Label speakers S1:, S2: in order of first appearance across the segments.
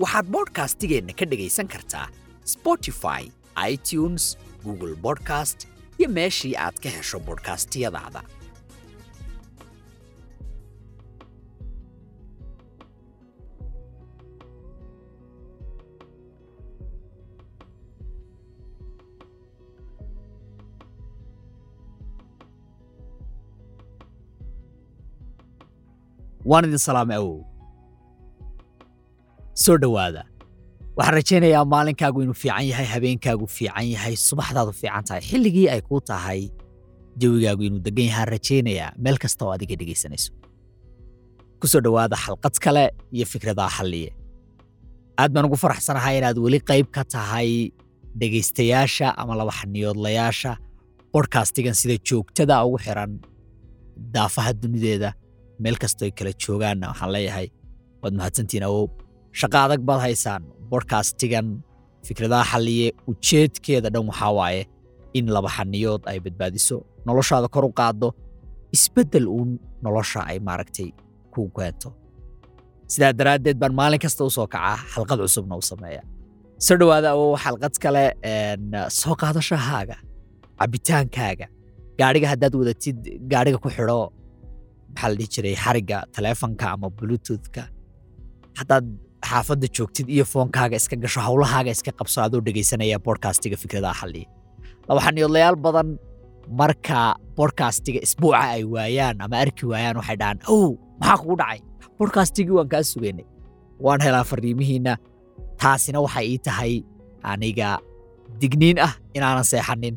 S1: waxaad bodhkastigeenna ka dhegaysan kartaa spotify itunes google bodcast iyo meeshii aad ka hesho bodhkastiyadaada waan idin salaamay awow soo dhowaada. Waxaan rajaynayaa maalinkaagu inuu fiican yahay habeenkaagu fiican yahay subaxdaadu fiican tahay xilligii ay kuu tahay jawigaagu inuu degan yahaan rajaynayaa. Meel kasta oo adiga dhegaysanayso ku soo dhowaada xalqad kale iyo fikradaha xalliye. Aad baan ugu faraxsanahay inaad weli qayb ka tahay dhegaystayaasha ama labaxaniyoodlayaasha bodhkastigan sida joogtada ugu xiran daafaha dunideeda meel kastoo ay kala joogaanna waxaan leeyahay waad mahadsantiin awow shaqa adag baad haysaan. Bodhkastigan fikradaha xalliye ujeedkeeda dhan waxaa waaye in laba xaniyood ay badbaadiso. Noloshaada kor u qaaddo isbeddel uun nolosha ay maaragtay ku keento sidaa daraaddeed baan maalin kasta u soo kacaa xalqad cusubna u sameeya. Soo dhowaada awow xalqad kale soo qaadashahaaga cabbitaankaaga. Gaadhiga haddaad wadatid gaadhiga ku xidho maxaa la dhihi jiray xarigga taleefonka ama bluetoothka. Haddaad xaafadda joogtid iyo foonkaaga iska gasho howlahaaga iska qabso adoo dhegaysanaya bodhkastiga fikradaha xalliya laba xaniyoodlayaal badan marka bodhkastiga isbuuca ay waayaan ama arki waayaan waxay dhahaan ow maxaa kugu dhacay? Bodhkastigii waan kaa sugaynay. Waan helaa fariimihiinna taasina waxay ii tahay aniga digniin ah inaanan seexanin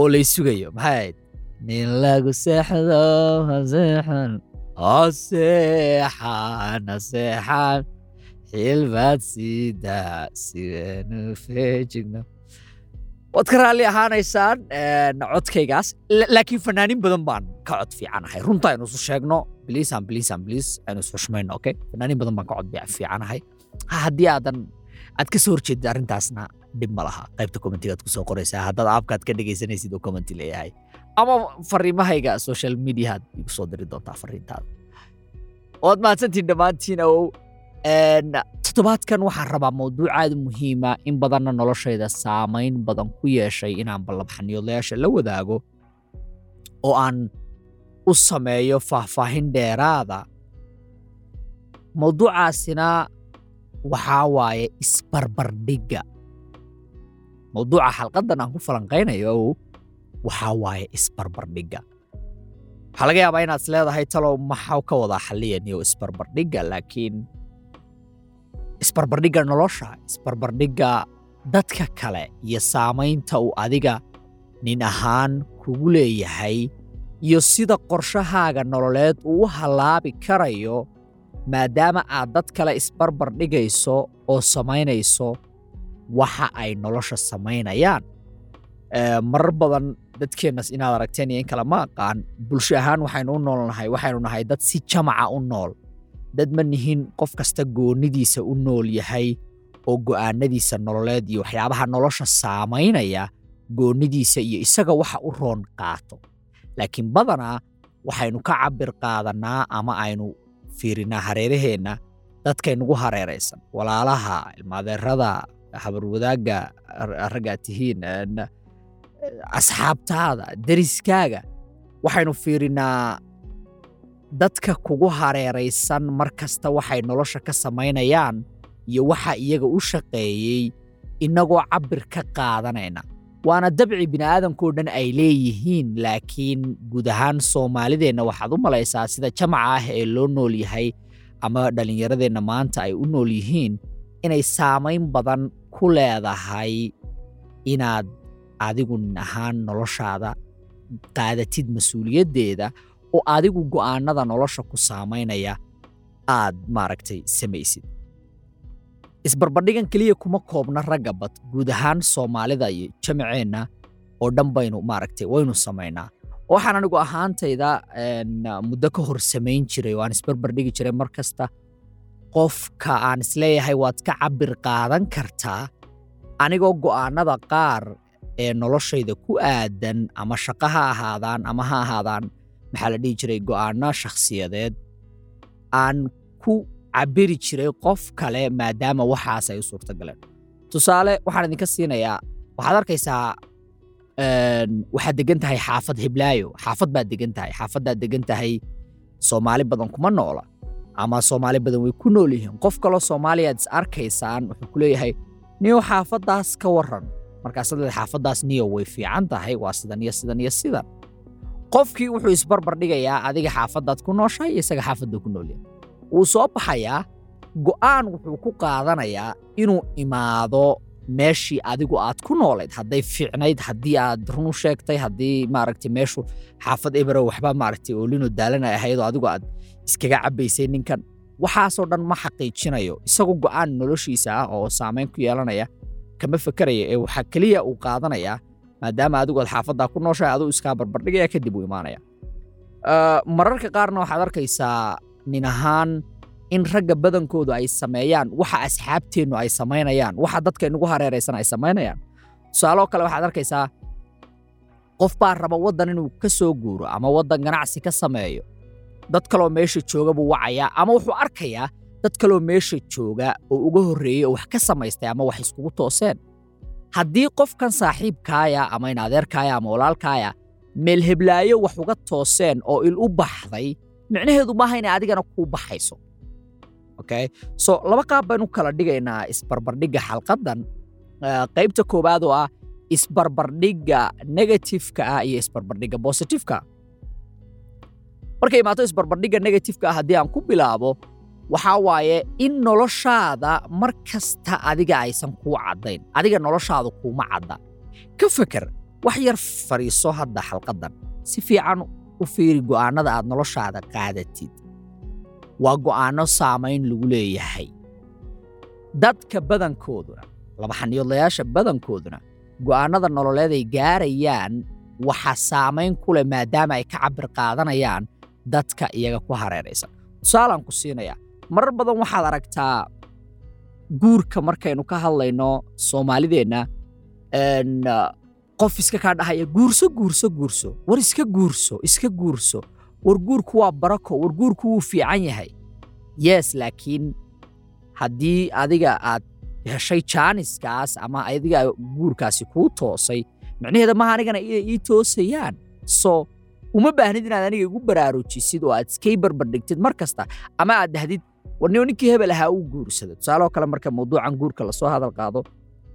S1: oo lay sugayo. Maxay ahayd? Nin lagu seexdo haseexan haseexan haseexan xilbaad siidaa sideenu feejigno waad ka raalli ahaanaysaan codkaygaas laakiin fanaanin badan baan ka cod fiicanahay. Runta aynu isu sheegno bliisan bliisan bliis aynu isxushmayno okay? Fanaanin badan baan ka cod fiicanahay. Haddii aadan aad ka soo horjeedid arrintaasna dhib ma laha. Qaybta commentigaad ku soo qoraysaa haddaad aabkaad ka dhegaysanaysid oo commenti leeyahay. Ama fariimahayga social mediahaad igu soo diri doontaa fariintaada. Waad mahadsantiin dhammaantiin awow toddobaadkan waxaan rabaa mawduuc aad muhiima in badanna noloshayda saamayn badan ku yeeshay inaan ballabxaniyoodlayaasha la wadaago oo aan u sameeyo faahfaahin dheeraada. Mawduucaasina waxaa waaye isbarbardhigga mawduuca xalqaddan aan ku falanqaynayo waxaa waaye isbarbardhigga waxaa laga yaabaa inaad is talow maxaa ka wadaa xalliyaniyo isbarbardhigga laakiin isbarbardhigga nolosha isbarbardhigga dadka kale iyo saamaynta uu adiga nin ahaan kugu leeyahay iyo sida qorshahaaga nololeed uu u hallaabi karayo maadaama aad dad kale isbarbardhigayso oo samaynayso waxa ay nolosha samaynayaan. Marar badan dadkeennas inaad aragteen iyo in kale ma aqaan bulsho ahaan waxaynu u noolnahay waxaynu nahay dad si jamaca u nool dad ma nihin qof kasta goonidiisa u nool yahay oo go'aanadiisa nololeed iyo waxyaabaha nolosha saamaynaya goonidiisa iyo isaga waxa u roon qaato. Laakiin badanaa waxaynu ka cabir qaadannaa ama aynu fiirinaa hareeraheenna dadkaynugu hareeraysan. Walaalaha ilmaadeerada habarwadaagga raggaad tihiin asxaabtaada deriskaaga waxaynu fiirinaa dadka kugu hareeraysan mar kasta waxay nolosha ka samaynayaan iyo waxa iyaga u shaqeeyey innagoo cabbir ka qaadanayna. Waana dabci bini'aadankoo dhan ay leeyihiin laakiin guud ahaan soomaalideenna waxaad u malaysaa sida jamaca ah ee loo nool yahay ama dhallinyaradeenna maanta ay u nool yihiin inay saamayn badan ku leedahay inaad adigu ahaan noloshaada qaadatid mas'uuliyaddeeda oo adigu go'aanada nolosha ku saamaynaya aad maaragtay samaysid. Isbarbardhigan keliya kuma koobna ragga bad guud ahaan soomaalida iyo jamaceenna oo dhan baynu maaragtay waynu samaynaa waxaan anigu ahaantayda muddo ka hor samayn jiray oo aan isbarbardhigi jiray mar kasta qofka aan is leeyahay waad ka cabir qaadan kartaa anigoo go'aanada qaar ee noloshayda ku aadan ama shaqo ha ahaadaan ama ha ahaadaan maxaa la dhihi jiray? Go'aano shakhsiyadeed. Aan ku cabiri jiray qof kale maadaama waxaas ay u suurta tusaale waxaan idinka siinayaa. Waxaad arkaysaa waxaad degan tahay xaafad hiblaayo. Xaafad baad degan tahay. Xaafaddaad degan tahay soomaali badan kuma noola. Ama soomaali badan way ku nool yihiin. Qof kaloo soomaaliyaad is arkaysaan wuxuu ku leeyahay niyow xaafaddaas ka warran. Markaasaad leed xaafaddaas niyow way fiican tahay. Waa sidan iyo sidan iyo sidan qofkii wuxuu isbarbar dhigayaa adiga xaafaddaad ku nooshahay iyo isaga xaafadda ku noolyahay wuu soo baxayaa go'aan wuxuu ku qaadanayaa inuu imaado meeshii adigu aad ku noolayd. Hadday fiicnayd haddii aad run sheegtay haddii maaragtay meeshu xaafad ebero waxba maaragtay oolino daalana ahaydoo adigu aad iskaga cabbaysay ninkan. Waxaasoo dhan ma xaqiijinayo isagu go'aan noloshiisa ah oo saamayn ku yeelanaya kama fekeraya ee waxaa keliya uu qaadanayaa maadaama adigu xaafaddaa ku nooshahay aduu iskaa barbardhigaya kadib uu imaanaya mararka qaarna waxaad arkaysaa nin ahaan in ragga badankoodu ay sameeyaan waxa asxaabteennu ay samaynayaan waxa dadka inugu hareeraysan ay samaynayaan. Tusaaloo kale waxaad arkaysaa qof baa raba waddan inuu ka soo guuro ama waddan ganacsi ka sameeyo. Dad kaloo meesha jooga buu wacayaa ama wuxuu arkayaa dad kaloo meesha jooga oo uga horreeyey oo wax ka samaystay ama wax iskugu tooseen haddii qofkan saaxiibkaaya ama in adeerkaaya ama walaalkaaya meel heblaayo wax uga tooseen oo il u baxday micnaheedu maaha inay adigana kuu baxayso. So laba qaab baynu kala dhigaynaa isbarbardhigga xalqaddan. Qaybta koowaad oo ah isbarbardhigga negatifeka ah iyo isbarbardhigga bositifeka markay imaato isbarbardhigga negatifeka ah haddii aan ku bilaabo waxaa waaye in noloshaada mar kasta adiga aysan kuu caddayn adiga noloshaadu kuuma cadda. Ka feker wax yar fadhiiso hadda xalqaddan si fiican u fiiri go'aannada aad noloshaada qaadatid waa go'aanno saamayn lagu leeyahay. Dadka badankooduna labaxaniyoodlayaasha badankooduna go'aannada nololeeday gaarayaan waxa saamayn ku leh maadaama ay ka cabir qaadanayaan dadka iyaga ku hareeraysan. Tusaalaan ku siinaya marar badan waxaad aragtaa guurka markaynu ka hadlayno soomaalideenna qof iska kaa dhahaya guurso guurso guurso war iska guurso iska guurso war guurku waa barako war guurku wuu fiican yahay. Yes laakiin haddii adiga aad heshay jaaniskaas ama adiga guurkaasi kuu toosay micnaheeda maaha anigana ii toosayaan? So uma baahnid inaad aniga igu baraarujisid oo aad iskay barbardhigtid mar kasta ama aad dhahdid warniyo ninkii hebel ahaa uu guursada tusaaloo kale marka mawduucan guurka la soo hadal qaado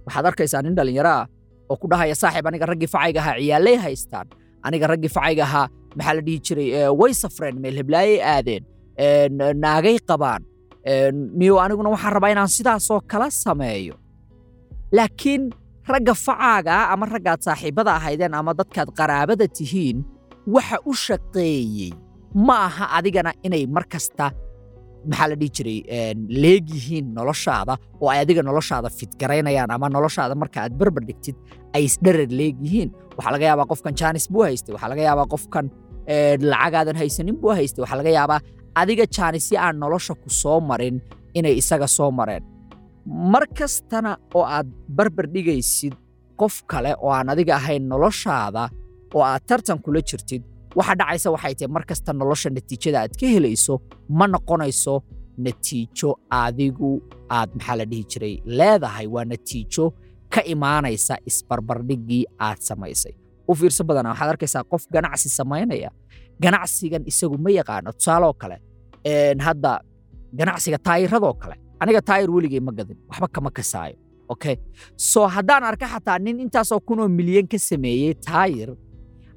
S1: waxaad arkaysaa nin dhallinyaro ah oo ku dhahaya saaxiib aniga raggii facayga ahaa ciyaaley haystaan. Aniga raggii facayga ahaa maxaa la dhihi jiray way safreen meel heblaayay aadeen naagay qabaan. Niyo aniguna waxaan rabaa inaan sidaasoo kala sameeyo. Laakiin ragga facaaga ama raggaad saaxiibbada ahaydeen ama dadkaad qaraabada tihiin waxa u shaqeeyey ma aha adigana inay mar kasta maxaa la dhihi jiray leeg yihiin noloshaada oo ay adiga noloshaada fidgaraynayaan ama noloshaada marka aad barbar dhigtid ay isdherer leeg yihiin. Waxaa laga yaabaa qofkan jaanis buu haystay waxaa laga yaabaa qofkan lacagaadan haysanin buu haystay waxaa laga yaabaa adiga jaanisyo aan nolosha ku soo marin inay isaga soo mareen. Mar kastana oo aad barbar dhigaysid qof kale oo aan adiga ahayn noloshaada oo aad tartan kula jirtid waxa dhacaysa waxay tahay mar kasta nolosha natiijada aad ka helayso ma noqonayso natiijo adigu aad maxaa la dhihi jiray leedahay. Waa natiijo ka imaanaysa isbarbardhiggii aad samaysay. U fiirso badana waxaad arkaysaa qof ganacsi samaynaya ganacsigan isagu ma yaqaano. Tusaaloo kale hadda ganacsiga taayiradoo kale aniga taayir weligay ma gadin waxba kama kasaayo okay? So haddaan arka xataa nin intaasoo kunoo milyan ka sameeyey taayir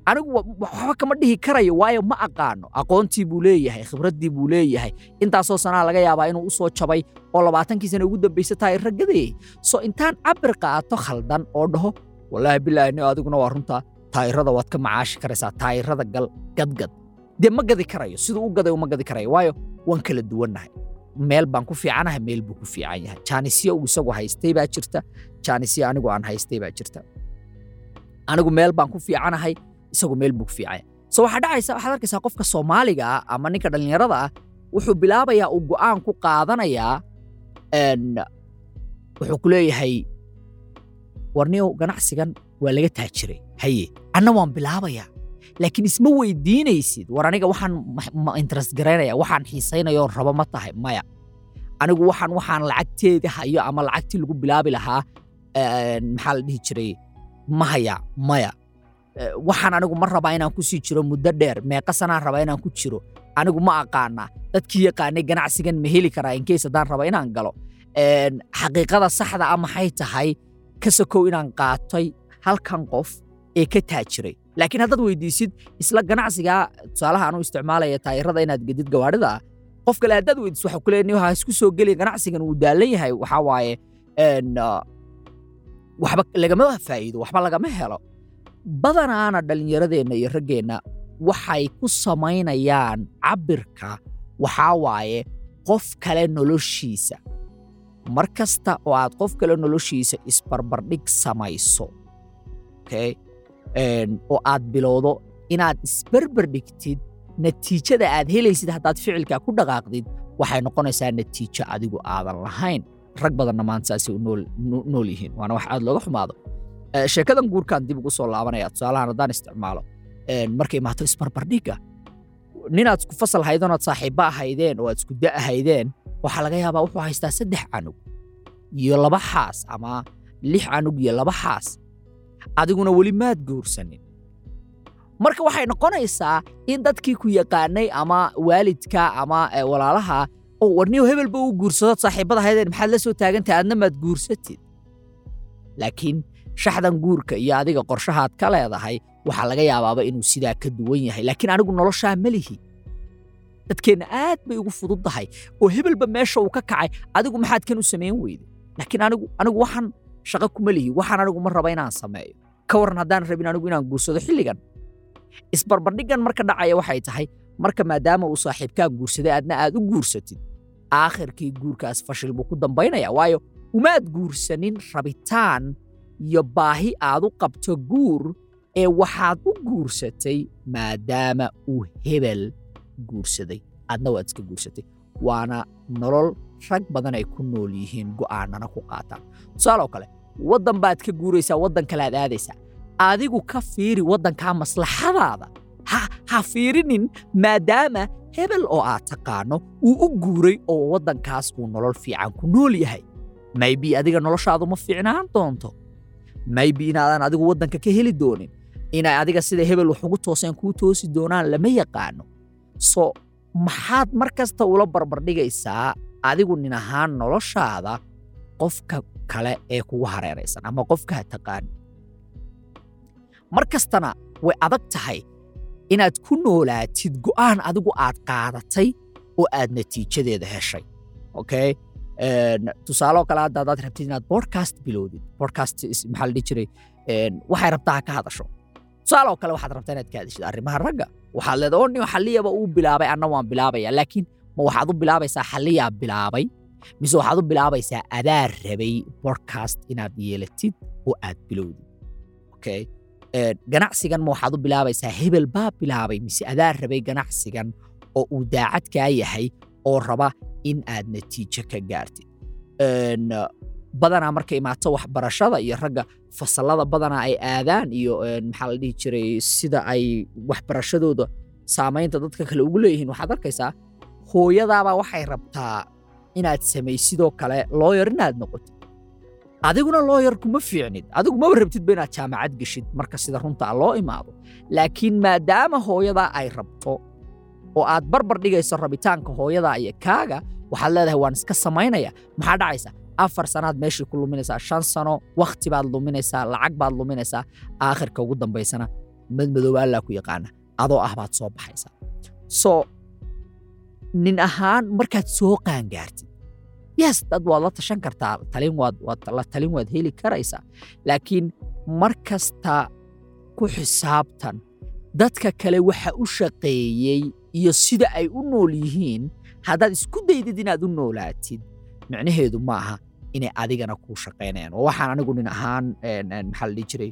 S1: anigu waxba kama dhihi karayo waayo ma aqaano. Aqoontii buu leeyahay khibraddii buu leeyahay. Intaasoo sanaa laga yaabaa inuu u soo jabay oo labaatankii sana ugu dambaysa taayirra gadayay so intaan cabir qaato khaldan oo dhaho wallaahi bilaahi ni adiguna waa runtaa taayirada waad ka macaashi karaysaa taayirada gal gadgad. Dee ma gadi karayo siduu u gaday uma gadi karayo waayo waan kala duwannahay meel baan ku fiicanahay meel buu ku fiican yahay. Jaanisyo uu isagu haystay baa jirta. Jaanisyo anigu aan haystay baa jirta. Anigu meel baan ku fiicanahay isagu meel buu yahay so waxaa dhacaysa waxaad arkaysaa qofka soomaaliga ah ama ninka dhallinyarada ah wuxuu bilaabayaa uu go'aan ku qaadanayaa wuxuu ku leeyahay warniyow ganacsigan waa laga taajiray. Haye anna waan bilaabayaa laakiin isma weydiinaysid. War aniga waxaan interest garaynaya waxaan xiisaynayo rabo ma tahay maya. Anigu waxaan waxaan lacagteeda hayo ama lacagtii lagu bilaabi lahaa maxaa la dhihi jiray? Ma haya maya waxaan anigu ma rabaa inaan ku sii jiro muddo dheer meeqa sanaan rabaa inaan ku jiro. Anigu ma aqaana dadkii yaqaanay ganacsigan ma heli karaa inkeys haddaan raba inaan galo. Xaqiiqada saxda a maxay tahay? Ka sokow inaan qaatay halkan qof ee ka taajiray laakiin haddaad weydiisid isla ganacsigaa tusaalaha anu isticmaalaya taayirada inaad gedid gawaadhida ah qof kale haddaad weydiis waxa ku leeyahay ha isku soo geli ganacsigan wuu daalan yahay. Waxaa waaye waxba lagama faa'iido waxba lagama helo badanaana dhallinyaradeenna iyo raggeenna waxay ku samaynayaan cabbirka waxaa waaye qof kale noloshiisa. Mar kasta oo aad qof kale noloshiisa isbarbardhig samayso okay? Oo aad bilowdo inaad isbarbardhigtid natiijada aad helaysid haddaad ficilkaa ku dhaqaaqdid waxay noqonaysaa natiijo adigu aadan lahayn. Rag badanna maanta saasay u nool yihiin waana wax aad looga xumaado sheekadan guurkaan dib ugu soo laabanaya tusaalahan haddaan isticmaalo markay imaato isbarbardhigga ninaad isku fasal haydeen oad saaxiibba ahaydeen oo aad isku da ahaydeen waxaa laga yaabaa wuxuu haystaa saddex canug iyo laba xaas ama lix canug iyo laba xaas adiguna weli maad guursanin. Marka waxay noqonaysaa in dadkii ku yaqaanay ama waalidka ama walaalaha oo warniyo hebelba uu guursadood saaxiibbada haydeen maxaad la soo taagantahay adna maad guursatid laakiin shaxdan guurka iyo adiga qorshahaad ka leedahay waxaa laga yaabaaba inuu sidaa ka duwan yahay. Laakiin anigu noloshaa ma dadkeenna aad bay ugu fududdahay oo hebelba meesha uu ka kacay adigu maxaad kan u samayn weyday laakiin anigu anigu waxaan shaqo kuma lihi. Waxaan anigu ma raba inaan sameeyo. Ka waran haddaan rabin anigu inaan guursado xilligan. Isbarbardhiggan marka dhacaya waxay tahay marka maadaama uu saaxiibkaa guursaday aadna aad u guursatid aakhirkii guurkaas fashil buu ku dambaynaya. Waayo umaad guursanin rabitaan iyo baahi aad u qabto guur ee waxaad u guursatay maadaama uu hebel guursaday. Adna waad iska guursatay waana nolol rag badan ay ku nool yihiin go'aanana ku qaataan tusaaloo kale waddan baad ka guuraysaa waddan kale aad aadaysaa. Adigu ka fiiri waddankaa maslaxadaada. Ha ha fiirinin maadaama hebel oo aad taqaano uu u guuray oo waddankaas uu nolol fiican ku nool yahay. Maybi adiga noloshaadu ma fiicnaan doonto maybi inaadan adigu waddanka ka heli doonin inay adiga sida hebel wax ugu tooseen kuu toosi doonaan lama yaqaano. So maxaad mar kasta ula barbardhigaysaa adigu nin ahaan noloshaada qofka kale ee kugu hareeraysan ama qofkaa taqaani. Mar kastana way adag tahay inaad ku noolaatid go'aan adigu aad qaadatay oo aad natiijadeeda heshay okay tusaaloo kale hadda haddaad rabtid inaad podcast bilowdid podcast maxaa la dhihi jiray? Waxay rabtaa ha ka hadasho. Tusaaloo kale waxaad rabtaa inaad ka hadashid arrimaha ragga. Waxaad leedahay oo nin xalliyaba uu bilaabay anna waan bilaabaya laakiin ma waxaad u bilaabaysaa xalliyaa bilaabay mise waxaad u bilaabaysaa adaa rabay podcast inaad yeelatid oo aad bilowdid okay? Ganacsigan ma waxaad u bilaabaysaa hebel baa bilaabay mise adaa rabay ganacsigan oo uu daacadkaa yahay oo raba in aad natiijo ka gaartid. Badanaa marka imaato waxbarashada iyo ragga fasallada badanaa ay aadaan iyo maxaa la dhihi jiray sida ay waxbarashadooda saamaynta dadka kale ugu leeyihiin waxaad arkaysaa hooyadaabaa waxay rabtaa inaad samaysidoo kale looyar inaad noqotid. Adiguna looyar kuma fiicnid adigu maba rabtidba inaad jaamacad geshid marka sida runtaa loo imaado. Laakiin maadaama hooyadaa ay rabto oo aad barbar dhigayso rabitaanka hooyadaa iyo kaaga waxaad leedahay waan iska samaynaya maxaa dhacaysa? Afar sanaad meeshii ku luminaysaa. Shan sano wakhti baad luminaysaa lacag baad luminaysaa aakhirka ugu dambaysana madmadooba allaa ku yaqaana. Adoo ah baad soo baxaysaa. So nin ahaan markaad soo qaangaartid yes dad waad la tashan kartaa la talin waad heli karaysaa. Laakiin mar ku xisaabtan dadka kale waxa u shaqeeyey iyo sida ay u nool yihiin haddaad isku daydid inaad u noolaatid micnaheedu ma aha inay adigana kuu shaqaynayaan. Waa waxaan anigu nin ahaan een, maxaa la jiray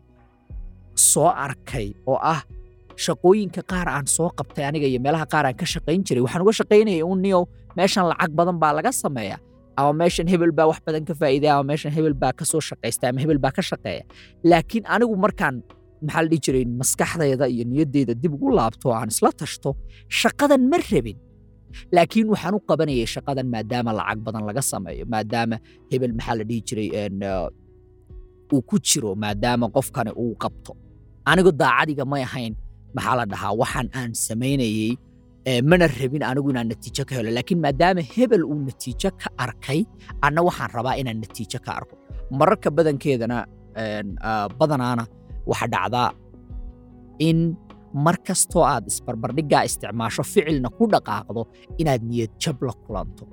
S1: soo arkay oo ah shaqooyinka qaar aan soo qabtay aniga iyo meelaha qaar aan ka shaqayn jiray. Waxaan uga shaqaynayay un niyow meeshan lacag badan baa laga sameeya ama meeshan hebel baa wax badan ka faa'iidaya ama meeshan hebel baa ka shaqaysta ama hebel baa ka shaqeeya. Laakiin anigu markaan maxaa la dhihi jiray maskaxdayda iyo niyaddeyda dib ugu laabto oo aan isla tashto shaqadan ma rabin laakiin waxaan u qabanayay shaqadan maadaama lacag badan laga sameeyo maadaama hebel maxaa la dhihi jiray uu ku jiro maadaama qofkani uu qabto. Anigu daacadiga may ahayn maxaa la dhahaa waxaan aan samaynayey mana rabin anigu inaan natiijo ka helo. Laakiin maadaama hebel uu natiijo ka arkay anna waxaan rabaa inaan natiijo ka arko. Mararka badankeedana ah, badanaana waxa dhacdaa in mar kastoo aad isbarbardhiggaa isticmaasho ficilna ku dhaqaaqdo inaad niyad jab la kulanto.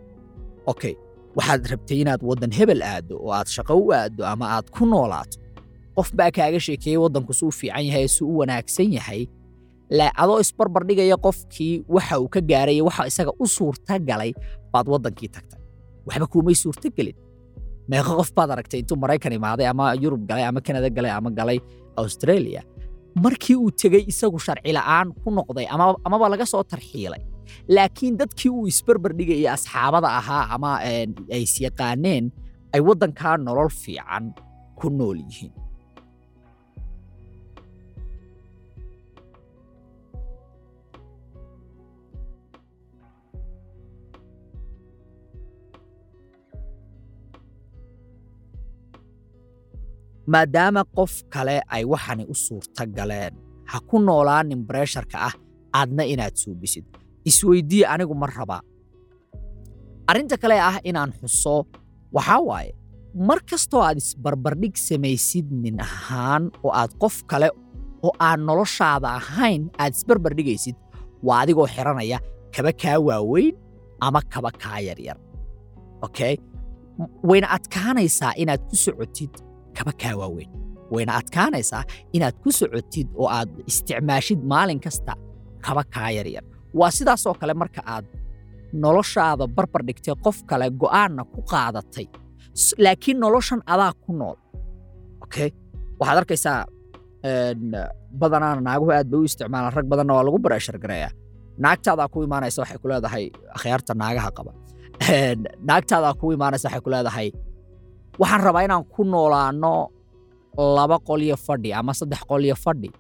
S1: Okay waxaad rabtay inaad waddan hebel aaddo oo aad shaqo u aaddo ama aad ku noolaato. Qof baa kaaga sheekeeyey waddanku suu fiican yahay suu u wanaagsan yahay. Adoo isbarbardhigaya qofkii waxa uu ka gaaray waxa isaga u suurta galay baad waddankii tagtay. Waxba kuumay suurta gelin meeqa qof baad aragtay intuu maraykan imaaday ama yurub galay ama kanada galay ama galay australia markii uu tegey isagu sharci la'aan ku noqday ama amaba laga soo tarxiilay. Laakiin dadkii uu isbarbardhigayay asxaabada ahaa ama een, ay isyaqaaneen ay waddankaa nolol fiican ku nool yihiin maadaama qof kale ay waxani u suurta galeen ha ku noolaanin bareesharka ah aadna inaad suubisid isweydii anigu ma rabaa. Arrinta kale ah inaan xuso waxaa waaye mar kastoo aad isbarbardhig samaysid nin ahaan oo aad qof kale oo aan noloshaada ahayn aad isbarbardhigaysid waa adigoo xiranaya kaba kaa waaweyn ama kaba kaa yaryar. Okay? Wayna adkaanaysaa inaad ku socotid kaba waaweyn. Wayna adkaanaysaa inaad ku socotid oo aad isticmaashid maalin kasta kaba kaa yaryar waa sidaasoo kale marka aad noloshaada barbar dhigtay qof kale go'aanna ku qaadatay laakiin noloshan adaa ku nool. Waxaad arkaysaa een, badanaana naaguhu aad bay u isticmaalaan rag badanna waa lagu bareeshar gareeyaa naagtaadaa ku imaanaysa waxay ku leedahay akhyaarta naagaha qaba. Naagtaadaa ku imaanaysa waxay ku leedahay waxaan rabaa inaan ku noolaano laba qolyo fadhi ama saddex qolyo fadhi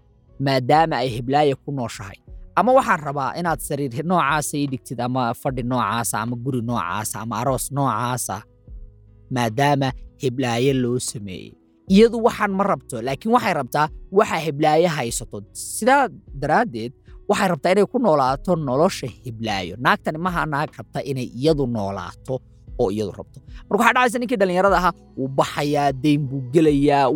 S1: maadaama ay heblaaya ku nooshahay. Ama waxaan rabaa inaad sariir noocaasa ii dhigtid ama fadhi noocaasa ama guri noocaasa ama aroos noocaasa maadaama heblaaye loo sameeyey. Iyadu waxaan ma rabto laakiin waxay rabtaa waxa heblaaye haysato. Sidaa daraaddeed waxay rabtaa inay ku noolaato nolosha heblaayo naagtani maha naag rabta inay iyadu noolaato oo iyadu rabto. Marka waxaa dhacaysa ninkii dhallinyarada ahaa wuu baxayaa deyn buu gelayaa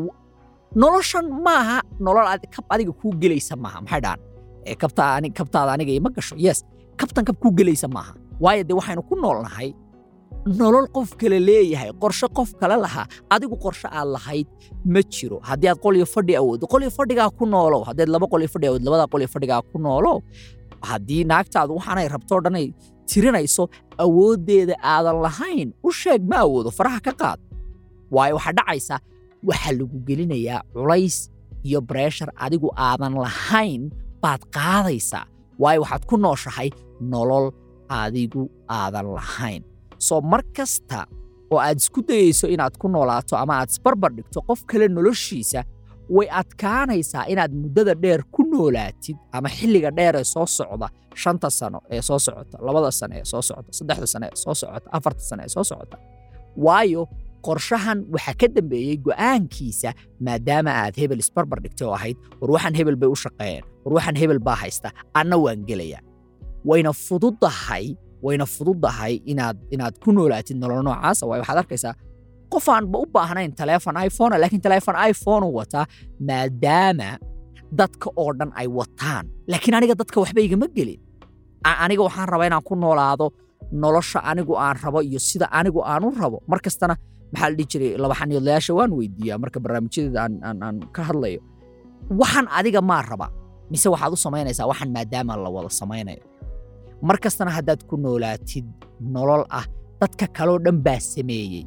S1: noloshan maaha nolol kab adiga kuu gelaysa maaha maxay dhahan Eh, kabtaada aniga ima gasho yes. Kabtan kab kuu gelaysa maaha. Waayo dee waxaynu ku noolnahay nolol qof kale leeyahay qorshe qof kale lahaa adigu qorshe aad lahayd ma jiro. Haddii aad qolyo fadhi awooddo qolyo fadhigaa ku noolow haddaad laba qolyo fadhi awood labada qolyo fadhigaa ku noolow haddii naagtaadu waxaanay rabtoo dhanay tirinayso awooddeeda aadan lahayn u sheeg ma awoodo faraha ka qaad. Waayo waxaa dhacaysa waxaa lagu gelinayaa culays iyo breshar adigu aadan lahayn baad qaadaysaa. Waayo waxaad ku nooshahay nolol adigu aadan lahayn. Soo mar kasta oo aad isku dayayso inaad ku noolaato ama aad isbarbar dhigto qof kale noloshiisa way adkaanaysaa inaad muddada dheer ku noolaatid ama xilliga dheer ee soo socda shanta sano ee soo socota labada sano ee soo socota saddexda sano ee soo socota afarta sano ee soo socota. Waayo qorshahan waxaa ka dambeeyey go'aankiisa maadaama aad hebel isbarbar dhigtay oo ahayd war waxaan hebel bay u shaqeeyeen war waxaan hebel baa haysta anna waan gelayaa. Wayna fududahay wayna fududahay inaad inaad ku noolaatid nolol noocaasa waayo waxaad arkaysaa qof aanba u baahnayn taleefon iphone laakiin taleefon iphone u wataa maadaama dadka oo dhan ay wataan laakiin aniga dadka waxba igama gelin aniga waxaan rabaa inaan ku noolaado nolosha anigu aan rabo iyo sida anigu aan u rabo mar maxaa la dhihi jiray laba xaniyoodlayaasha waan weydiiyaa marka barnaamijyadeeda aan, ka hadlayo waxaan adiga maa raba mise waxaad u samaynaysaa waxaan maadaama la wada samaynayo mar haddaad ku noolaatid nolol ah dadka kaloo dhan baa sameeyey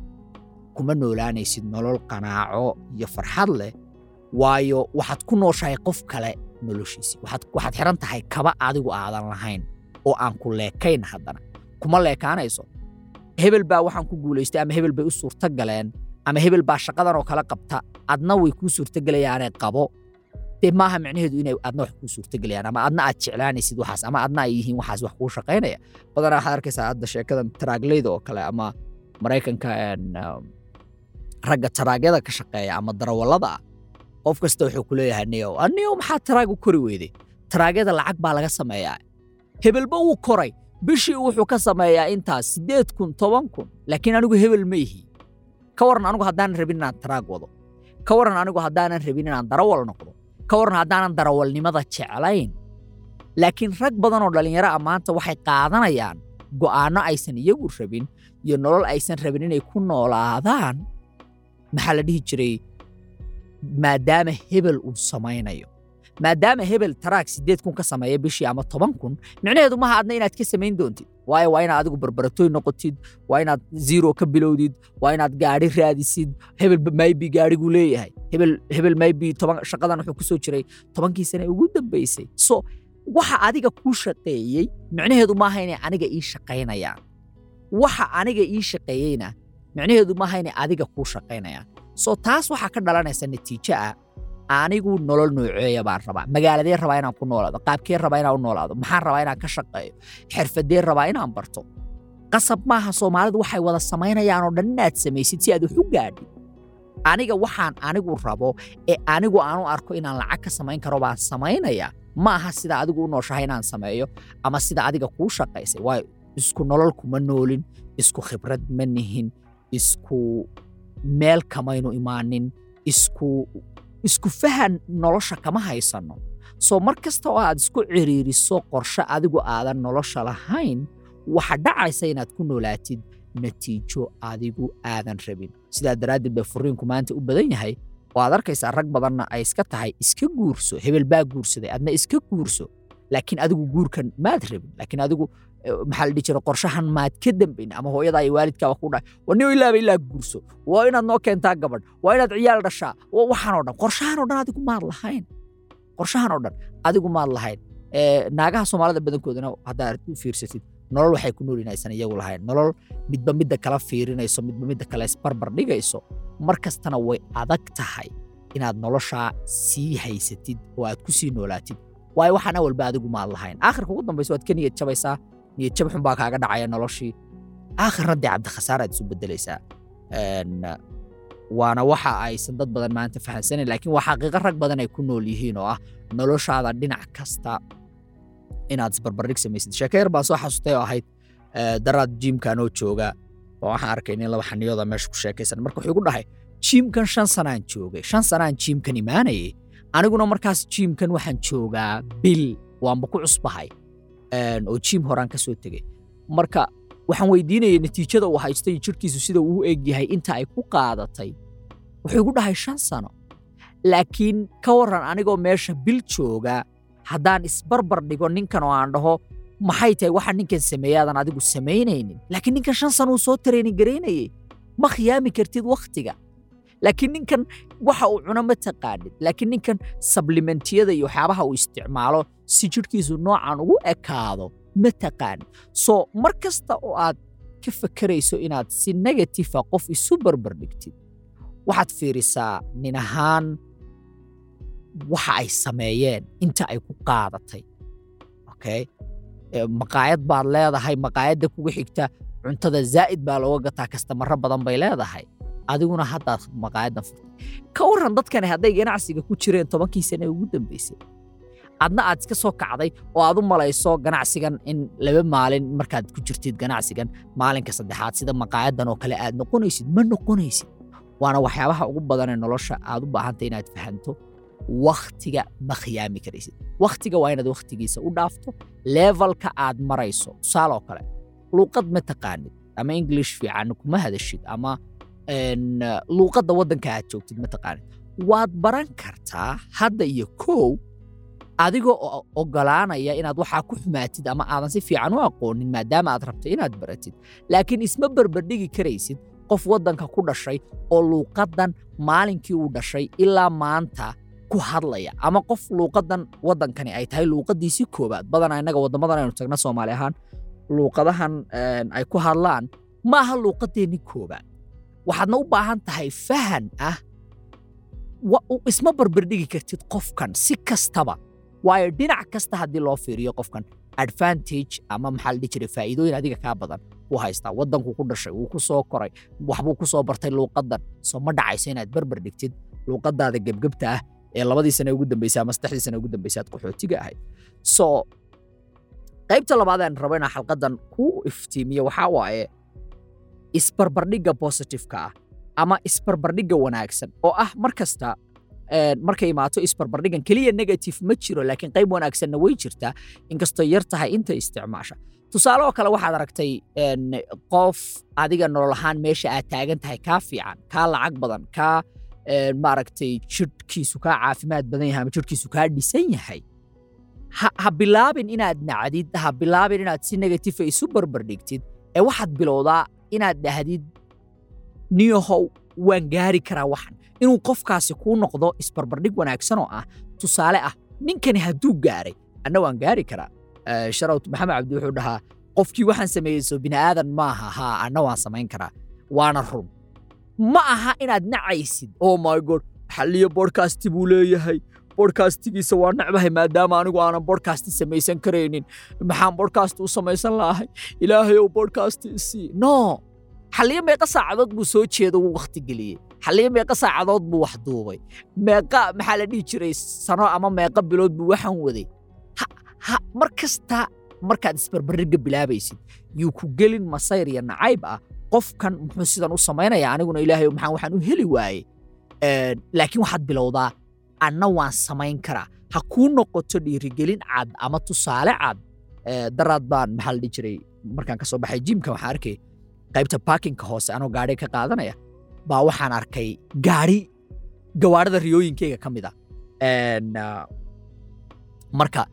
S1: kuma noolaanaysid nolol qanaaco iyo farxad leh waayo waxaad ku nooshahay qof kale noloshiisii waxaad xiran tahay kaba adigu aadan lahayn oo aan ku leekayn haddana. Kuma leekaanayso. Hebel baa waxaan ku guulaystay ama hebel bay u suurto ama hebel baa shaqadan oo kale qabta adna way kuu suurtogelayaanee qabo. Dee maaha micnaheedu inay adna wax kuu suurtogelayaan ama adna aad jeclaanaysid waxaas ama adna ay yihiin waxaas wax kuu shaqaynaya. Badanaa waxaad arkaysaa hadda sheekadan taraagleyda oo kale ama maraykanka um, ragga taraagyada ka shaqeeya ama darawallada qof kasta wuxuu ku leeyahay niyow aniyow maxaa taraag u kori weyday taraagyada lacag baa laga sameeyaa. Hebelba wuu koray. Bishii wuxuu ka sameeyaa intaas siddeed kun toban kun. Laakiin anigu hebel ma ihi. Ka waran anigu haddaanan rabin inaan taraag wado. Ka waran anigu haddaanan rabin inaan darawal noqdo. Ka waran haddaanan darawalnimada jeclayn. Laakiin rag badan oo dhallinyaro ah maanta waxay qaadanayaan go'aanno aysan iyagu rabin iyo nolol aysan rabin inay ku noolaadaan maxaa la dhihi jiray? Maadaama hebel uu samaynayo. Maadaama hebel taraag siddeed kun ka sameeya bishii ama toban kun micnaheedu maha adna inaad ka samayn doontid. Waayo waa inaad adigu barbaratoy noqotid waa inaad zero ka bilowdid waa inaad gaadhi raadisid. Hebel maybi gaadhiguu leeyahay. Hebel maybi shaqadan wuxuu ku jiray tobankii sane ugu dambaysay so waxa adiga kuu shaqeeyey micnaheedu maaha inay aniga ii shaqaynayaan. Waxa aniga ii shaqeeyeyna micnaheedu maaha inay adiga kuu shaqaynayaan so taas waxaa ka dhalanaysa natiijo ah anigu nolol nooceeya baan rabaa. Magaaladee rabaa inaan ku noolaado qaabkee rabaa inaan u noolaado maxaan rabaa inaan ka shaqeeyo xirfadee rabaa inaan barto. Qasab maaha soomaalidu waxay wada samaynayaan oo dhan samaysid si aad wax u gaadhid aniga waxaan anigu rabo ee anigu aan u arko inaan lacag ka samayn karo baan samaynayaa ma aha sida adigu u nooshahay inaan sameeyo ama sida adiga kuu shaqaysay. Waayo isku nolol kuma noolin isku khibrad ma nihin isku meel kamaynu imaanin isku fahan nolosha kama haysanno soo mar kasta oo aad isku ciriiriso qorshe adigu aadan nolosha lahayn waxa dhacaysa inaad ku noolaatid natiijo adigu aadan rabin. Sidaa daraaddeed bay furiinku maanta u badan yahay. Oo aad arkaysaa rag badanna ay iska tahay iska guurso hebel baa guursaday adna iska guurso laakiin adigu guurkan maad rabin laakiin adigu maxaa la dhihi jira qorshahan maad ka dambayn ama hooyadaa iyo waalidkaaba ku dhahay waa nin ilaaba ilaa guurso waa inaad noo keentaa gabadh waa inaad ciyaal dhashaa waxaan oo dhan qorshahan oo dhan adigu maad lahayn qorshahan oo dhan adigu maad lahayn naagaha soomaalida badankoodana haddaad u fiirsatid nolol waxay ku nool inaysan iyagu lahayn nolol midba midda kala fiirinayso midba midda kale isbarbar dhigayso mar way adag tahay inaad noloshaa sii haysatid oo aad ku sii noolaatid waayo waxaan awalba adigu maad lahayn. Aakhirka ugu dambaysa waad ka niyad jabaysaa. Niyad jab xun baa kaaga dhacaya noloshii. Aakhirna dee cabdikhasaar aad isu bedelaysaa waana waxa aysan dad badan maanta fahamsanayn laakiin waa xaqiiqo rag badan ay ku nool yihiin oo ah noloshaada dhinac kasta inaad isbarbardhig samaysid. Sheeko yar baan soo xasustay oo ahayd daraad jiimkanoo jooga. Oo waxaan arkay nin laba xaniyooda meesha ku sheekaysan. Marka wuxuu igu dhahay jiimkan shan sanaan joogay. Shan sanaan jiimkan imaanayay aniguna markaas jiimkan waxaan joogaa bil waanba ku cusbahay oo jiim horaan ka soo tegey marka waxaan weydiinayay natiijada uu haystay jirkiisu sida uu u eg yahay inta ay ku qaadatay. Wuxuu igu dhahay shan sano. Laakiin ka waran anigoo meesha bil jooga haddaan isbarbar dhigo ninkan oo aan dhaho maxay tahay waxa ninkan sameeyaadan adigu samaynaynin? Laakiin ninkan shan sano soo tareyni garaynayay ma khiyaami kartid wakhtiga laakiin ninkan waxa uu cuno ma taqaanid. Laakiin ninkan sablimentiyada iyo waxyaabaha uu isticmaalo si jidhkiisu noocan ugu ekaado ma taqaanid. So mar kasta oo aad ka fakerayso inaad si negatifa qof isu barbar dhigtid waxaad fiirisaa nin ahaan waxa ay sameeyeen inta ay ku qaadatay. Maqaayad baad leedahay maqaayadda kugu xigta cuntada zaa'id baa looga gataa kastamaro badan bay leedahay adiguna haddaad maqaayaddan furtay ka waran dadkani hadday ganacsiga ku jireen tobankii sane ugu dambaysay adna aad iska soo kacday oo aad u malayso ganacsigan in laba maalin markaad ku jirtid ganacsigan maalinka saddexaad sida maqaayaddan oo kale aad noqonaysid ma noqonaysid. Waana waxyaabaha ugu badanee nolosha aad u baahantay inaad fahanto. Wakhtiga ma khiyaami karaysid. Wakhtiga waa inaad wakhtigiisa u dhaafto levelka aad marayso. Tusaale oo kale luuqad ma taqaanid ama english fiican kuma hadashid ama luuqadda waddanka aad joogtid ma taqaanid. Waad baran kartaa hadda iyo kow adigoo oo ogolaanaya inaad waxaa ku xumaatid ama aadan si fiican u aqoonin maadaama aad rabto inaad baratid. Laakiin isma barbardhigi karaysid qof waddanka ku dhashay oo luuqaddan maalinkii uu dhashay ilaa maanta ku hadlaya. Ama qof luuqaddan waddankani ay tahay luuqaddiisii koowaad badanaa innaga waddamadan aynu tagna soomaali ahaan luuqadahan ay ku hadlaan maaha luuqaddeenni koowaad waxaadna u baahan tahay fahan ah. Isma barbardhigi kartid qofkan si kastaba. Waayo dhinac kasta haddii loo fiiriyo qofkan advantage ama maxaa la jiray faa'iidooyin adiga kaa badan wuu haystaa. Waddankuu ku dhashay wuu ku koray waxbuu ku bartay luuqaddan. Soo ma dhacayso inaad barbar dhigtid luuqaddaada gebgebta ah ee labadii sane ugu dambeysay ama saddexdii sane ugu dambeysay aad qaxootiga ahayd. So qaybta labaad rabo inaan xalqaddan ku iftiimiyo waxaa waaye isbarbardhigga positiveka ah ama isbarbardhigga wanaagsan oo ah mar kasta markay imaato isbarbardhiggan keliya negative ma jiro laakiin qayb wanaagsanna way jirtaa inkastoo yar inta isticmaasha. Tusaale oo kale waxaad aragtay qof adiga nolol ahaan meesha aad taagan tahay kaa fiican kaa lacag badan kaa maaragtay jidhkiisu kaa caafimaad badan yahay ama jidhkiisu kaa dhisan yahay. Ha bilaabin inaad nacdid ha bilaabin inaad si negatifa isu barbardhigtid ee waxaad bilowdaa inaad dhahdid niyahow waan gaari karaa waxan. Inuu qofkaasi kuu noqdo isbarbardhig wanaagsan oo ah tusaale ah ninkani hadduu gaaray anna waan gaari karaa. Sharawt maxamed cabdi wuxuu dhahaa qofkii waxaan sameeyeyso bini'aadan maaha haa anna waan samayn karaa waana run. Ma aha inaad nacaysid oh my god xalliyo bodkasti buu leeyahay bodkastigiisa waa necbahay maadaama anigu aanan bodkasti samaysan karaynin. Maxaan bodkasti u samaysan lahay? Ilaahayow bodkasti isii no! Xalliyo meeqa saacadood buu soo jeedo wuu wakhti geliyey. Xalliyo meeqa saacadood buu wax duubay. Meeqa maxaa la dhihi jiray sano ama meeqa bilood buu waxaan waday. Mar kasta markaad isbarbarriga bilaabaysid yuu ku gelin masayr iyo nacayb ah. Qofkan muxuu sidan u samaynaya aniguna ilaahayow maxaan waxaan u heli waayey. Laakiin waxaad bilowdaa anna waan samayn karaa ha kuu noqoto dhiirigelin cad ama tusaale cad daraad baan maxaa la dhihi jiray? Markaan ka baxay jiimka waxaan arkay qaybta baakinka hoose anoo gaadhi ka qaadanaya. Baa waxaan arkay gaadhi gawaarida riyooyinkeyga ka mid a marka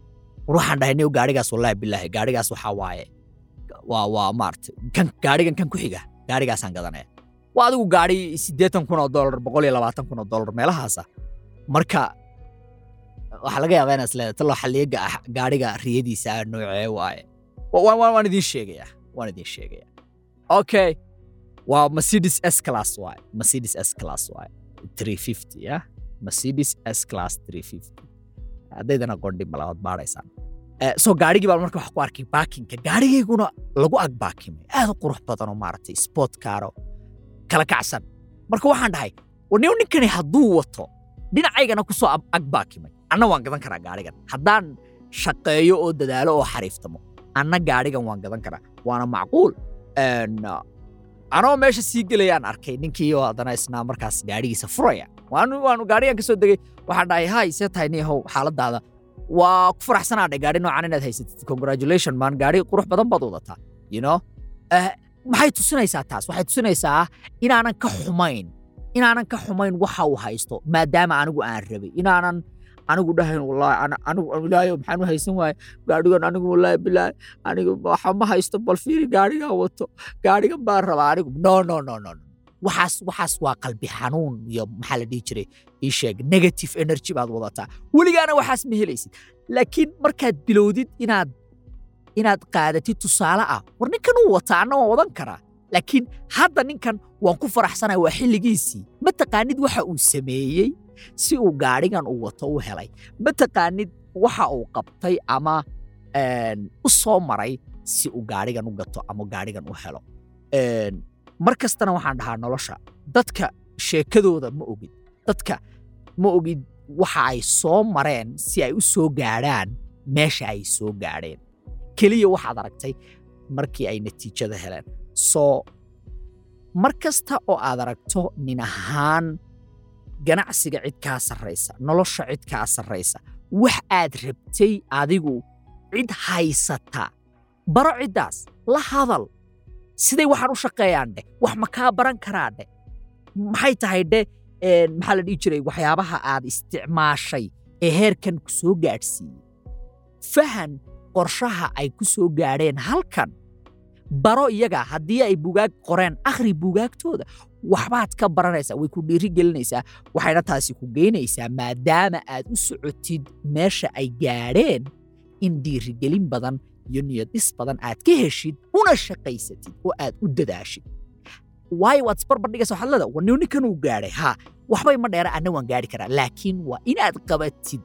S1: waxaan dhahay niw gaadhigaas wallaahi bilaahi gaadhigaas waxaa waaye waa waa maarata kan ku xiga gaadhigaasaan gadanaya. Waa adigu gaadhi siddeetan kun oo dollar boqol iyo labaatan kun oo dollar meelahaasa marka waxaa laga yaabaa inaad isleedahay taloo xalliyo gaadhiga riyadiisa noocee waaye. Waan idiin sheegayaa waan idiin sheegayaa. Okay waa mercedes s class waaye mercedes s class waaye 350 ya mercedes s class 350 haddaydana qondhin bala waad baadhaysaan soo gaadhigii baan marka wax ku arkay baakinka gaadhigayguna lagu ag baakimay. Aad u qurux badan oo maaragtay sport kaaro kala kacsan. Marka waxaan dhahay warniyo ninkani hadduu wato dhinacaygana ku soo ag baakimay anna waan gadan karaa gaadhigan. Haddaan shaqeeyo oo dadaalo oo xariiftamo anna gaadhigan waan gadan karaa. Waana macquul anoo meesha sii gelayaan arkay ninkii oo haddana isna markaas gaadhigiisa furaya. Waanu waanu gaadhigan ka soo degay. Waxaan dhahay hay see tahay niyahow xaaladaada waa ku faraxsanaa dhe gaadhi noocan inaad haysatid congratulation maan gaadhi qurux badan baad wadataa. You know? Maxay tusinaysaa taas? Waxay tusinaysaa inaanan ka xumayn inaanan ka xumayn waxa uu haysto maadaama anigu aan rabay inaanan anigu dhahayn ilaahay maxaan haysan waaye gaadhigan anigu wallaahi bilaahi anigu waxa haysto bal fiiri gaadhigan wato gaadhigan baan rabaa anigu. No no no no waxaas waxaas waa qalbi xanuun iyo maxaa la dhihi jiray ii sheeg negative energy baad wadataa. Weligaana waxaas ma helaysid. Laakiin markaad bilowdid inaad inaad qaadatid tusaale ah war ninkan uu wataa anna waan karaa laakiin hadda ninkan waan ku faraxsanaya waa xilligiisii. Ma taqaanid waxa uu sameeyey si uu gaadhigan uu wato u helay? Ma taqaanid waxa uu qabtay ama u soo maray si uu gaadhigan u gato ama gaadhigan u helo? Mar kastana waxaan dhahaa nolosha. Dadka sheekadooda ma ogid. Dadka ma ogid waxa ay soo mareen si ay u soo gaadhaan meesha ay soo gaadheen. Keliya waxaad aragtay markii ay natiijada heleen soo mar kasta oo aad aragto nin ahaan ganacsiga cid kaa sarraysa nolosha cid kaa sarraysa wax aad rabtay adigu cid haysata. Baro ciddaas la hadal. Siday waxaan u shaqeeyaan dheh wax ma kaa baran karaa dheh maxay tahay dheh maxaa la dhihi jiray waxyaabaha aad isticmaashay ee heerkan ku soo gaadhsiiyey? Fahan qorshaha ay ku soo gaadheen halkan baro iyaga haddii ay bugaag qoreen akhri bugaagtooda. Waxbaad ka baranaysaa way ku dhiiri gelinaysaa waxayna taasi ku geynaysaa maadaama aad u socotid meesha ay gaadheen in dhiirigelin badan iyo niyadis badan aad ka heshid una shaqaysatid oo aad u dadaashid. Waayo waad isbarbardhigaysa waxaad leedahay war nin ninkan uu gaadhay. Haa waxbay ma dheera anna waan gaadhi karaa. Laakiin waa inaad qabatid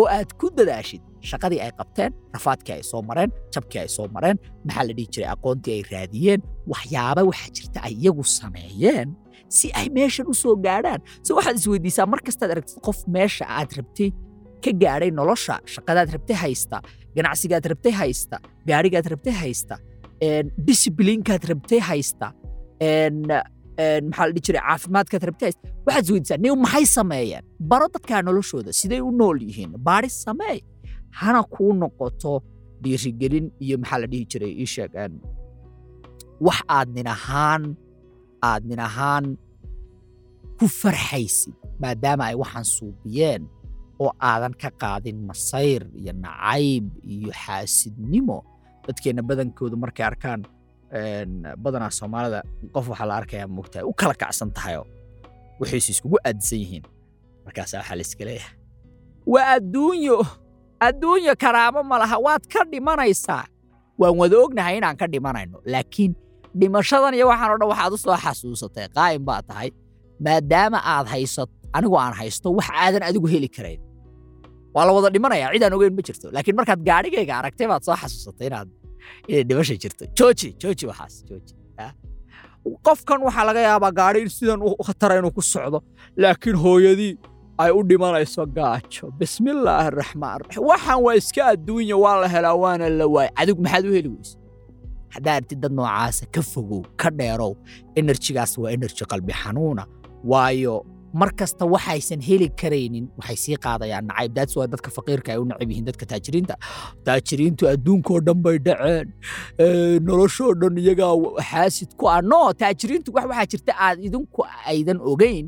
S1: oo aad ku dadaashid shaqadii ay qabteen rafaadkii ay soo mareen jabkii ay soo mareen maxaa la dhihi jiray aqoontii ay raadiyeen waxyaaba waxaa jirta ay iyagu sameeyeen si ay meeshan u soo gaadhaan se waxaad isweydiisaa mar aragtid qof meesha aad rabtay ka gaadhay nolosha shaqadaad rabtay haysta ganacsigaad rabtay haysta gaadhigaad rabtay haysta disiblinkaad rabtay haysta maxaa la dhihi sameeyeen? Baro dadkaa noloshooda siday u nool yihiin. Baari sameey hana kuu noqoto dhiirigelin iyo maxaa la dhihi jiray? Ii sheeg wax aad nin ahaan aad nin ahaan ku farxaysid maadaama ay waxaan suubiyeen oo aadan ka qaadin masayr iyo nacayb iyo xaasidnimo. Dadkeenna badankoodu markay arkaan badanaa soomaalida qof waxaa la arkayaa moogtahay u kala kacsan tahayoo waxaysu iskugu aadisan yihiin. Markaasaa waxaa la iska leeyahay. Waa adduunyo adduunyo karaamo ma laha waad ka dhimanaysaa. Waan wada ognahay inaan ka dhimanayno laakiin dhimashadan iyo waxaan o dhan waxaad u soo xasuusatay qaa'im baa tahay maadaama aad haysato anigu aan haysto wax aadan adigu heli karayn. Waa la wada dhimanayaa cid aan ogeyn ma jirto laakiin markaad gaadhigayga aragtay baad soo xasuusatay inaad inay dhimasha jirto. Jooji jooji waxaas jooji qofkan waxaa laga yaabaa gaadhi sidan u khatara inuu ku socdo laakiin hooyadii ay u dhimanayso gaajo. Bismillaahi araxmaan raxiim waxaan waa iska adduunya waa la helaa waana la waay adigu maxaad u heli weyse? Haddaa artid dad noocaasa ka fogow ka dheerow enerjigaas waa enerji qalbi xanuuna. Waayo mar kasta waxaysan heli karaynin. Waxay sii qaadayaan nacayb daats waa dadka faqiirka ay u nacab yihiin dadka taajiriinta. Taajiriintu adduunkoo dhan bay dhaceen. Noloshoo dhan iyagaa xaasid ku ah. No taajiriintu wax waxaa jirta aad idinku aydan ogayn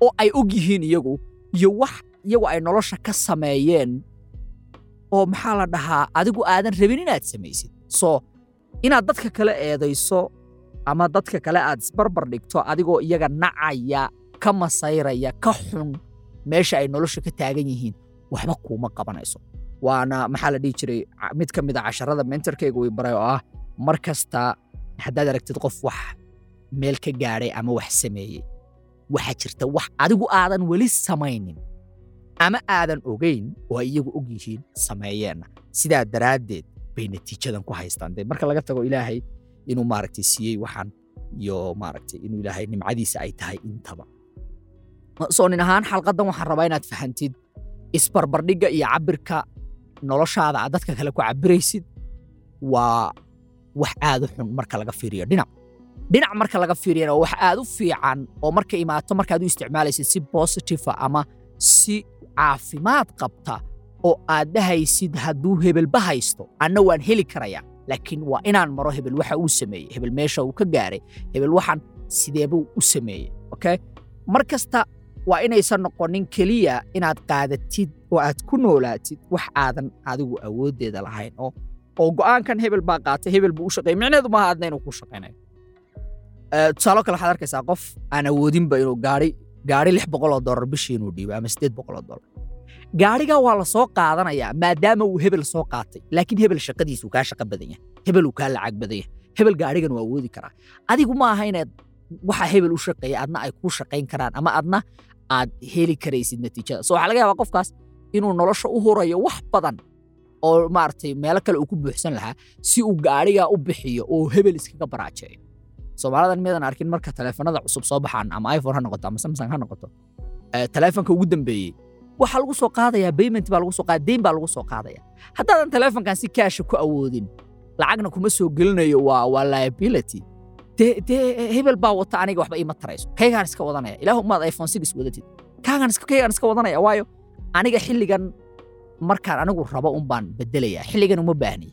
S1: oo ay og yihiin iyagu. Iyo wax iyagu ay nolosha ka sameeyeen oo maxaa la dhahaa adigu aadan rabin inaad samaysid. So inaad dadka kale eedayso ama dadka kale aad isbarbar dhigto adigoo iyaga nacaya ka masayraya ka xun meesha ay nolosha ka taagan yihiin waxba kuuma qabanayso. Waana maxaa la dhihi jiray mid ka mid a casharada mentorkayga way baray oo ah mar kasta haddaad aragtid qof wax meel ka gaadhay ama wax sameeyey waxaa jirta wax adigu aadan weli samaynin ama aadan ogayn oo ay iyagu og yihiin sameeyeenna sidaa daraaddeed bay natiijadan ku haystaan. Dee marka laga tago ilaahay inuu maaragtay siiyey waxaan iyo maaragtay inuu ilaahay nimcadiisa ay tahay intaba soo nin ahaan xalqaddan waxaan rabaa inaad fahantid isbarbardhigga iyo cabirka noloshaada aad dadka kale ku cabiraysid waa wax aad u xun marka laga fiiriyo dhinac. Dhinac marka laga fiiriyana waa wax aad u fiican oo marka imaato markaad u isticmaalaysid si positiva ama si caafimaad qabta oo aad dhahaysid hadduu hebelba haysto anna waan heli karayaa laakiin waa inaan maro hebel waxa uu sameeyey hebel meesha uu ka gaaray hebel waxaan sideebuu u sameeyey okay? Mar waa inaysan noqonin keliya inaad qaadatid oo aad ku noolaatid wax aadan adigu awooddeeda lahayn oo go'aankan hebel baa qaatay hebel buu u shaqeeyey micneheedu maaha adna inuu ku shaqaynayo tusaalo kale waxaad arkaysaa qof aan awoodinba inuu gaari gaari lix boqoloo dollar bishii inuu dhiibo ama siddeed boqoloo dollar gaarigaa waa la soo qaadanayaa maadaama uu hebel soo qaatay laakiin hebel shaqadiisu kaa shaqo badan yahay. Hebel uu kaa lacag badan yahay. Hebel gaarigan waa awoodi karaa. Adigu ma aha inaad waxa hebel u shaqeeya adna ay kuu shaqayn karaan ama adna aad heli karaysid natiijada. So waxaa laga yaabaa qofkaas inuu nolosha u hurayo wax badan oo maaragtay meelo kale uu ku buuxsan lahaa si uu gaarigaa u bixiyo oo hebel iskaga baraajeeyo soomaalidan miyadan arkin marka taleefanada cusub soo baxaan ama iphone ha noqoto ama samsung ha noqoto taleefanka ugu dambeeyey waxaa lagu soo qaadayaa payment baa lagu soo qaadaya deyn baa lagu soo qaadaya. Haddaadan taleefankan si kaasha ku awoodin lacagna kuma soo gelinayo waa liability dee dee hebel baa wata aniga waxba iima tarayso. Kaygaan iska wadanaya. Ilaahu maad iphone six wadatid. Kaygaan iska wadanaya. Waayo aniga xilligan markaan anigu rabo un baan bedelaya xilligan uma baahni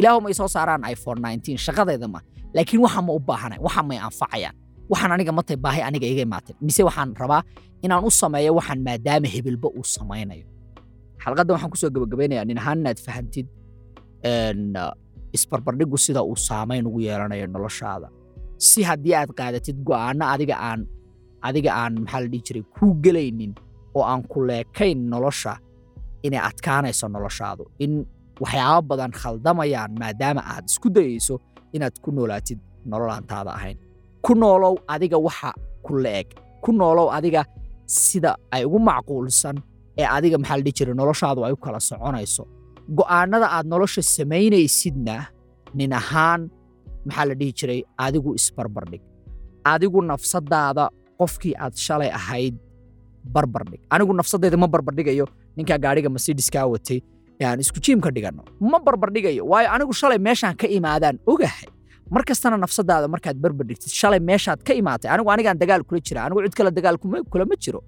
S1: ilaahu ma isoo saaraan iphone 19 shaqadeeda ma. Laakiin waxa ma u baahanay waxa may anfacayaan. Waxaan aniga matay baahi aniga iga imaatay. Mise waxaan rabaa inaan u sameeyo waxaan maadaama hebelba uu samaynayo. Xalqaddan waxaan ku soo gabagabeynayaa. Nin ahaan inaad fahantid isbarbardhigu sida uu saamayn ugu yeelanayo noloshaada si haddii aad qaadatid go'aano adiga aan adiga aan maxaa la dhihi jiray kuu gelaynin oo aan ku leekayn nolosha inay adkaanayso noloshaadu. In waxyaabo badan khaldamayaan maadaama aad isku dayayso inaad ku noolaatid nolol aan taada ahayn. Ku noolow adiga waxa ku le'eg. Ku noolow adiga sida ay ugu macquulsan ee adiga maxaa la dhihi jiray noloshaadu ay u kala soconayso. Go'aanada aad nolosha samaynaysidna nin ahaan maxaa la dhihi jiray? Adigu isbarbardhig adigu nafsadaada qofkii aad shalay ahayd barbardhig anigu nafsadayda ma barbardhigayo ninkaa gaariga mercedeskaa watay. Aan isku jiim ka dhiganno ma barbardhigayo waayo anigu shalay meeshaan ka imaadaan ogahay. Mar kastana nafsadaada markaad barbardhigtid shalay meeshaad ka imaatay. Anigu anigaan dagaal kula jira. Anigu cid kale dagaal kulama jiro.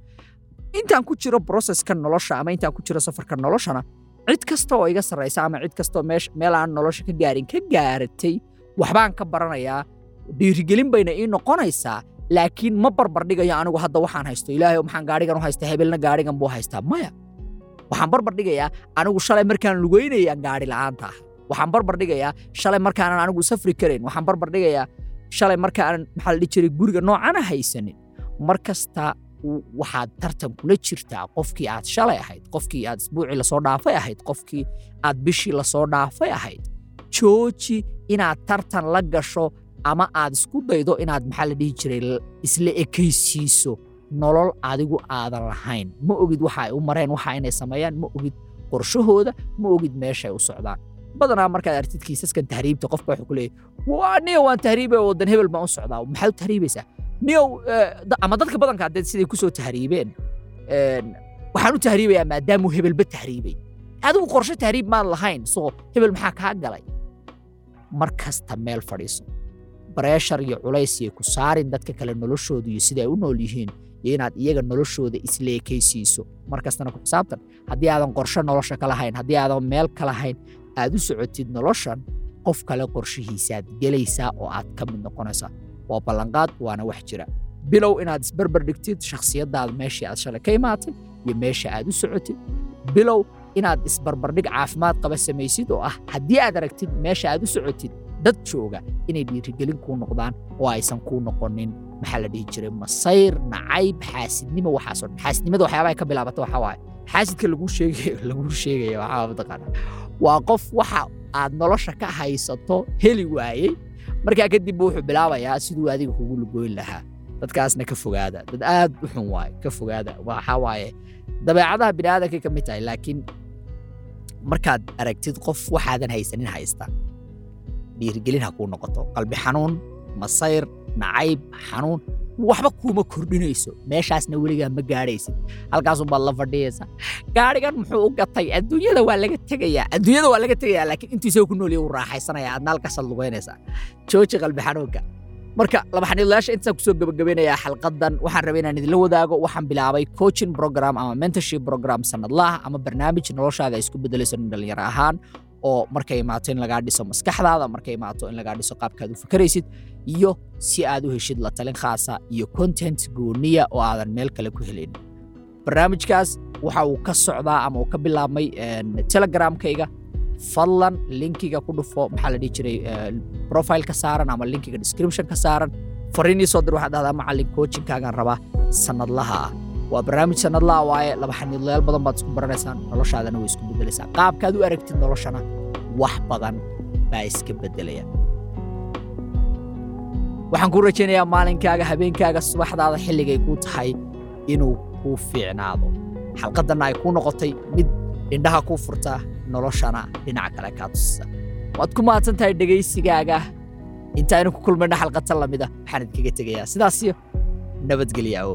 S1: Intaan ku jiro broseska nolosha ama intaan ku jiro safarka noloshana cid kasta oo iga sarraysa ama cid kasta oo meesh- meel aan nolosha ka gaarin ka gaaratay waxbaan ka baranayaa. Dhiirigelin bayna ii noqonaysaa laakiin ma barbardhigayo anigu hadda waxaan haysto. Ilaahay maxaan gaarigan u haystaa hebelna gaarigan buu haystaa. Maya waxaan barbardhigayaa anigu shalay markaan lugeynaya gaari la'aanta ah. Waxaan barbardhigayaa shalay markaanan anigu safri karayn. Waxaan barbardhigayaa shalay markaanan maxaa la dhihi jiray guriga noocana haysanin. Mar waxaad tartan kula jirtaa qofkii aad shalay ahayd qofkii aad isbuucii la soo dhaafay ahayd qofkii aad bishii la soo dhaafay ahayd jooji inaad tartan la gasho ama aad isku daydo inaad maxaa jiray isla ekaysiiso nolol adigu aadan lahayn. Ma ogid waxa ay u mareen waxa inay sameeyaan ma ogid qorshahooda ma ogid meeshay u socdaan. Badanaa markaad artid kiisaskan tahriibta qofka wuxuu ku leeyahy waa niyo waan tahriibay wadan hebel baan u socdaa maxaad u tahriibaysaa? Niyow eh, ama dadka badanka haddeed siday ku soo tahriibeen een, waxaan u tahriibayaa maadaamuu hebelba tahriibay. Adigu qorshe tahriib maan lahayn soo hebel maxaa kaa galay mar kasta meel fadhiiso. Bareeshar iyo culays iyo ku saarin dadka kale noloshooda iyo sida ay u nool yihiin iyo inaad iyaga noloshooda isleekaysiiso. Mar kastana ku xisaabtan haddii aadan qorshe nolosha ka haddii aadan meel ka aad u socotid noloshan qof kale qorshihiisaad gelaysaa oo aad ka mid noqonaysaa. Waa ballanqaad waana wax jira. Bilow inaad isbarbar dhigtid shakhsiyadaada meeshii aad shalay ka imaatay iyo meesha aad u socotid. Bilow inaad isbarbardhig caafimaad qaba samaysid oo ah haddii aad aragtid meesha aad u socotid dad jooga inay dhiirigelin kuu noqdaan oo aysan kuu noqonin. Maxaa la dhihi jiray? Masayr nacayb xaasidnimo waxaasoo dhan. Xaasidnimada waxyaabaha ka bilaabata waxaa waaye. Xaasidka laguu sheegayo laguu sheegaya waxaa mataqaana waa qof waxa aad nolosha ka haysato heli waayey. Markaa kadib wuxuu bilaabayaa siduu adiga kugu lugoyn lahaa. Dadkaasna ka fogaada. Dad aad u xun waaye ka fogaada. Waxaa waaye dabeecadaha bini'aadankay ka mid tahay laakiin markaad aragtid qof waxaadan haysanin haysta. Dhiirigelin ha kuu noqoto. Qalbi xanuun masayr nacayb xanuun waxba kuuma kordhinayso. Meeshaasna weligaa ma gaadhaysid. Halkaasunbaad la fadhiyaysa gaarigan muxuu u gatay? Adduunyada waa laga tegayaa. Adduunyada waa laga tegayaa laakiin intiisoo ku noolya uu raaxaysanaya aadna halkaasaad lugaynaysaa jooji qalbi xanuunka marka laba xaniidlayaasha intaan ku soo gabagabeynayaa xalqadan waxaan rabay inaan idinla wadaago waxaan bilaabay coaching program ama mentorship program sanadlaha ama barnaamij noloshaada ay isku bedelayso nin dhalinyaro ahaan oo markay imaato in lagaa dhiso maskaxdaada markay imaato in lagaa dhiso qaabkaad u fakaraysid iyo si aad u heshid la talin khaasa iyo content gooniya oo aadan meel kale ku helayn barnaamijkaas waxa uu ka socdaa ama uu ka bilaabmay telegramkayga fadlan linkiga ku dhufo maxaa la dhihi jiray eh, profile ka saaran ama linkiga description ka saaran fariinii soo dir waxaad dhahdaa macallin coachingkaagaan rabaa sanadlaha ah waa barnaamij sanadlaha waaye laba xaniidlayaal badan baad isku baranaysaan noloshaadana way isku bedelaysaa qaabkaad u aragtid noloshana wax badan baa iska bedelaya waxaan kuu rajaynayaa maalinkaaga habeenkaaga subaxdaada xilligay kuu tahay inuu kuu fiicnaado. Xalqadanna ay kuu noqotay mid indhaha kuu furta noloshana dhinaca kale kaa tusisa waad ku mahadsan tahay dhegaysigaaga intaaynu ku kulmayna xalqatan lamida waxaan idinkaga tegayaa. Sidaasiyo nabadgelya awo